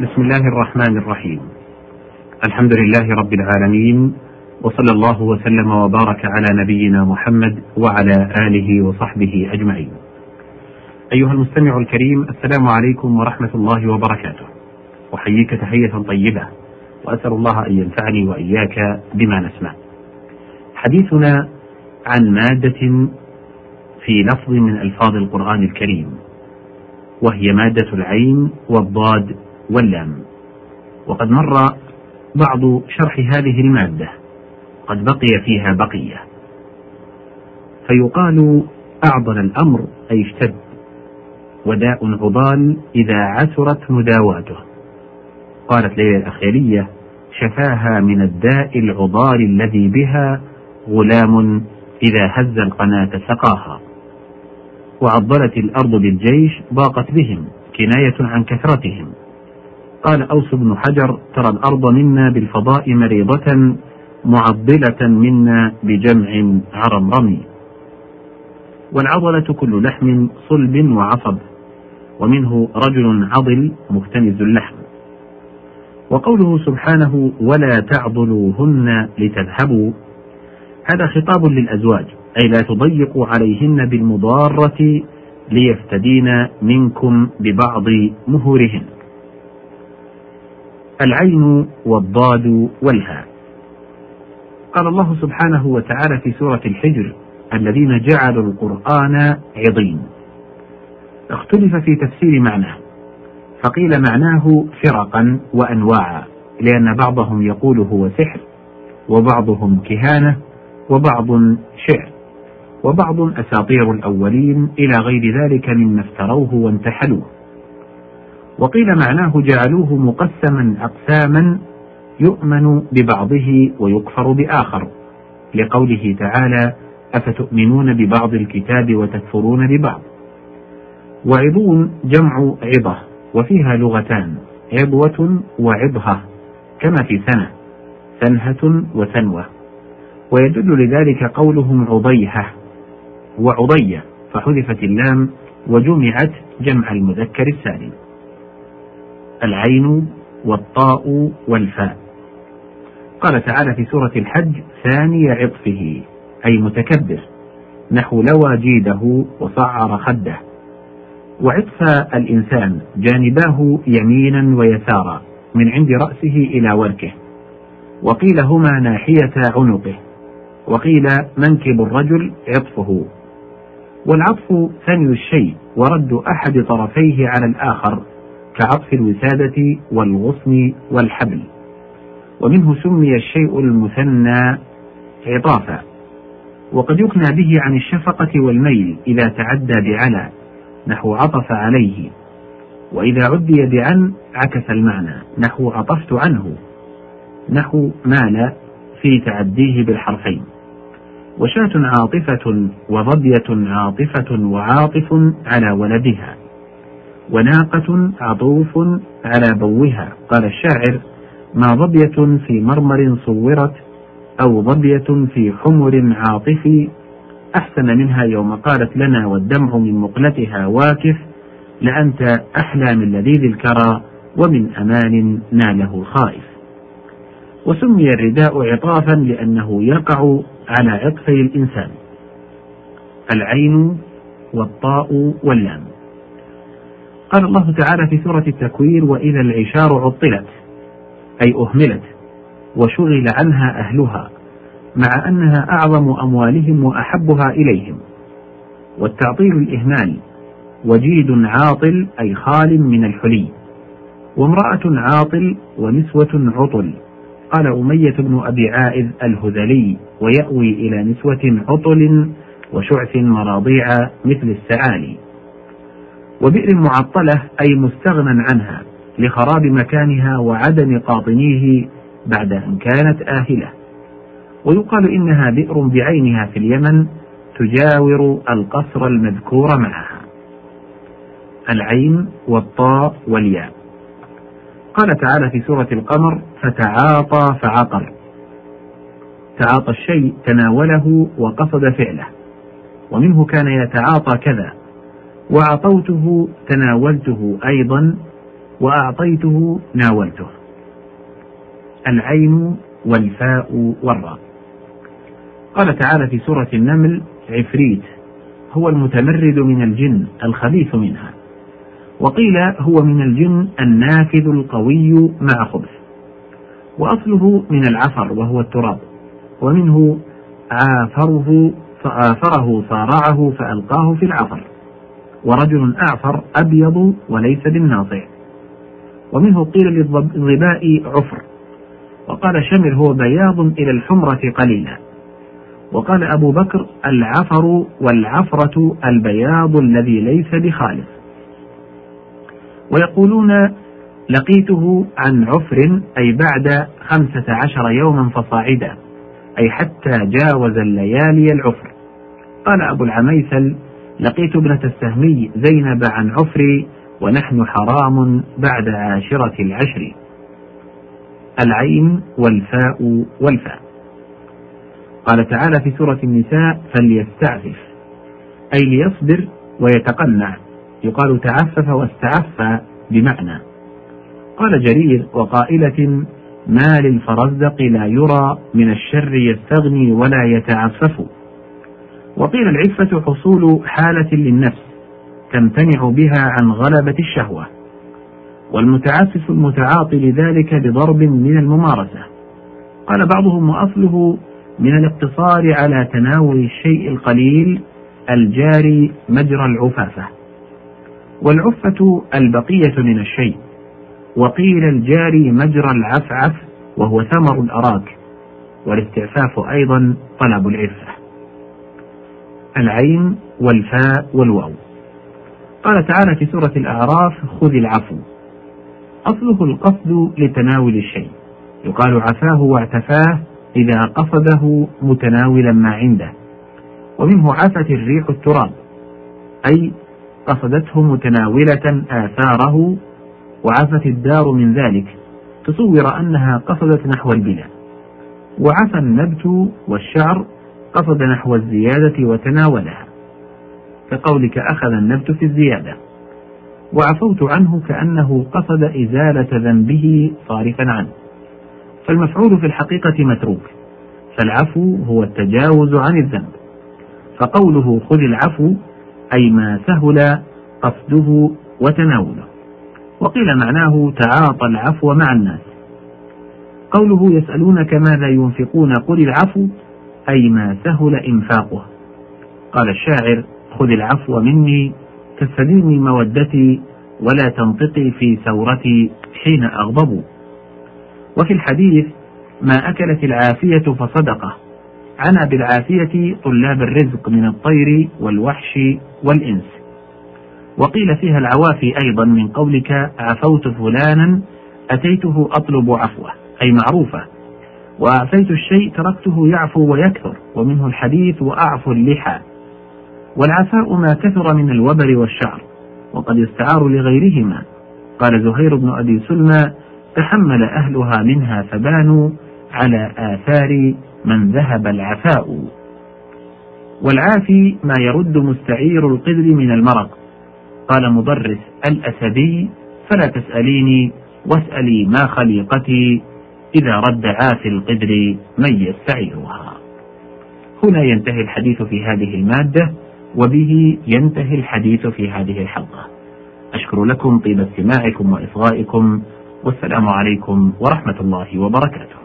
بسم الله الرحمن الرحيم. الحمد لله رب العالمين وصلى الله وسلم وبارك على نبينا محمد وعلى آله وصحبه أجمعين. أيها المستمع الكريم السلام عليكم ورحمة الله وبركاته. أحييك تحية طيبة وأسأل الله أن ينفعني وإياك بما نسمع. حديثنا عن مادة في لفظ من ألفاظ القرآن الكريم وهي مادة العين والضاد. واللام. وقد مر بعض شرح هذه المادة قد بقي فيها بقية. فيقال أعضل الأمر أي اشتد وداء عضال إذا عسرت مداواته قالت ليلى الأخيرية شفاها من الداء العضال الذي بها غلام إذا هز القناة سقاها. وعضلت الأرض بالجيش ضاقت بهم كناية عن كثرتهم. قال أوس بن حجر ترى الأرض منا بالفضاء مريضة معضلة منا بجمع عرمرم والعضلة كل لحم صلب وعصب ومنه رجل عضل مكتنز اللحم. وقوله سبحانه ولا تعضلوهن لتذهبوا هذا خطاب للأزواج أي لا تضيقوا عليهن بالمضارة ليفتدين منكم ببعض مهورهن. العين والضاد والهاء. قال الله سبحانه وتعالى في سورة الحجر الذين جعلوا القرآن عضين. اختلف في تفسير معناه. فقيل معناه فرقا وأنواعا لأن بعضهم يقول هو سحر وبعضهم كهانة وبعض شعر وبعض أساطير الأولين إلى غير ذلك مما افتروه وانتحلوه. وقيل معناه جعلوه مقسما أقساما يؤمن ببعضه ويكفر بآخر لقوله تعالى أفتؤمنون ببعض الكتاب وتكفرون ببعض؟ وعظون جمع عظة وفيها لغتان عضوة وعضهة كما في سنة سنهة وسنوة. ويدل لذلك قولهم عضيهة وعضية فحذفت اللام وجمعت جمع المذكر السالم. العين والطاء والفاء. قال تعالى في سورة الحج ثاني عطفه أي متكبر نحو لوى جيده وصعر خده. وعطف الإنسان جانباه يمينا ويسارا من عند رأسه إلى وركه. وقيل هما ناحية عنقه. وقيل منكب الرجل عطفه. والعطف ثني الشيء ورد أحد طرفيه على الآخر. كعطف الوسادة والغصن والحبل. ومنه سمي الشيء المثنى عطافا. وقد يكنى به عن الشفقة والميل إذا تعدى بعلى نحو عطف عليه. وإذا عدي بعن عكس المعنى نحو عطفت عنه نحو مال في تعديه بالحرفين. وشاة عاطفة وظبية عاطفة وعاطف على ولدها. وناقة عطوف على بوها. قال الشاعر ما ظبية في مرمر صورت أو ظبية في حمر عاطف أحسن منها يوم قالت لنا والدمع من مقلتها واكف لأنت أحلى من لذيذ الكرى ومن أمان ناله الخائف وسمي الرداء عطافا لأنه يقع على عطفي الإنسان. العين والطاء واللام. قال الله تعالى في سورة التكوير وإذا العشار عطلت أي أهملت وشغل عنها أهلها مع أنها أعظم أموالهم وأحبها إليهم. والتعطيل الإهمال وجيد عاطل أي خال من الحلي وامرأة عاطل ونسوة عطل. قال أمية بن أبي عائذ الهذلي ويأوي إلى نسوة عطل وشعث مراضيع مثل السعالي. وبئر معطلة أي مستغنى عنها لخراب مكانها وعدم قاطنيه بعد أن كانت آهلة. ويقال إنها بئر بعينها في اليمن تجاور القصر المذكور معها. العين والطاء والياء. قال تعالى في سورة القمر فتعاطى فعقر تعاطى الشيء تناوله وقصد فعله. ومنه كان يتعاطى كذا. وعطوته تناولته أيضا وأعطيته ناولته. العين والفاء والراء. قال تعالى في سورة النمل عفريت هو المتمرد من الجن الخبيث منها. وقيل هو من الجن النافذ القوي مع خبث. وأصله من العفر وهو التراب. ومنه عافره فآثره صارعه فألقاه في العفر. ورجل أعفر أبيض وليس بالناصع ومنه قيل للظباء عفر. وقال شمر هو بياض إلى الحمرة قليلا. وقال أبو بكر العفر والعفرة البياض الذي ليس بخالص. ويقولون لقيته عن عفر أي بعد خمسة عشر يوما فصاعدا أي حتى جاوز الليالي العفر. قال أبو العميسل لقيت ابنة السهمي زينب عن عفري ونحن حرام بعد عاشرة العشر. العين والفاء والفاء. قال تعالى في سورة النساء فليستعفف أي ليصبر ويتقنع. يقال تعفف واستعف بمعنى. قال جرير وقائلة ما للفرزدق لا يرى من الشر يستغني ولا يتعفف. وقيل العفة حصول حالة للنفس تمتنع بها عن غلبة الشهوة والمتعفف المتعاطي لذلك بضرب من الممارسة. قال بعضهم وأصله من الاقتصار على تناول الشيء القليل الجاري مجرى العفافة. والعفة البقية من الشيء وقيل الجاري مجرى العفعف وهو ثمر الأراك والاستعفاف أيضا طلب العفة. العين والفاء والواو. قال تعالى في سورة الأعراف خذ العفو. أصله القصد لتناول الشيء. يقال عفاه واعتفاه إذا قصده متناولا ما عنده. ومنه عفت الريح التراب أي قصدته متناولة آثاره وعفت الدار من ذلك. تصور أنها قصدت نحو البناء. وعفى النبت والشعر قصد نحو الزيادة وتناولها. كقولك أخذ النبت في الزيادة. وعفوت عنه كأنه قصد إزالة ذنبه صارفا عنه. فالمفعول في الحقيقة متروك. فالعفو هو التجاوز عن الذنب. فقوله خذ العفو أي ما سهل قصده وتناوله. وقيل معناه تعاطى العفو مع الناس. قوله يسألونك ماذا ينفقون قل العفو أي ما سهل إنفاقه. قال الشاعر خذ العفو مني تستديمي مودتي ولا تنطقي في ثورتي حين أغضب. وفي الحديث ما أكلت العافية فصدقة. عنا بالعافية طلاب الرزق من الطير والوحش والإنس. وقيل فيها العوافي أيضا من قولك عفوت فلانا أتيته أطلب عفوه. أي معروفة. وأعفيت الشيء تركته يعفو ويكثر ومنه الحديث وأعفو اللحى. والعفاء ما كثر من الوبر والشعر وقد يستعار لغيرهما. قال زهير بن أبي سلمى تحمل أهلها منها فبانوا على آثار من ذهب العفاء. والعافي ما يرد مستعير القدر من المرق قال مدرس الأسدي فلا تسأليني واسألي ما خليقتي. إذا رد عافي القدر من يستعيرها هنا ينتهي الحديث في هذه المادة وبه ينتهي الحديث في هذه الحلقة. أشكر لكم طيب استماعكم وإصغائكم والسلام عليكم ورحمة الله وبركاته.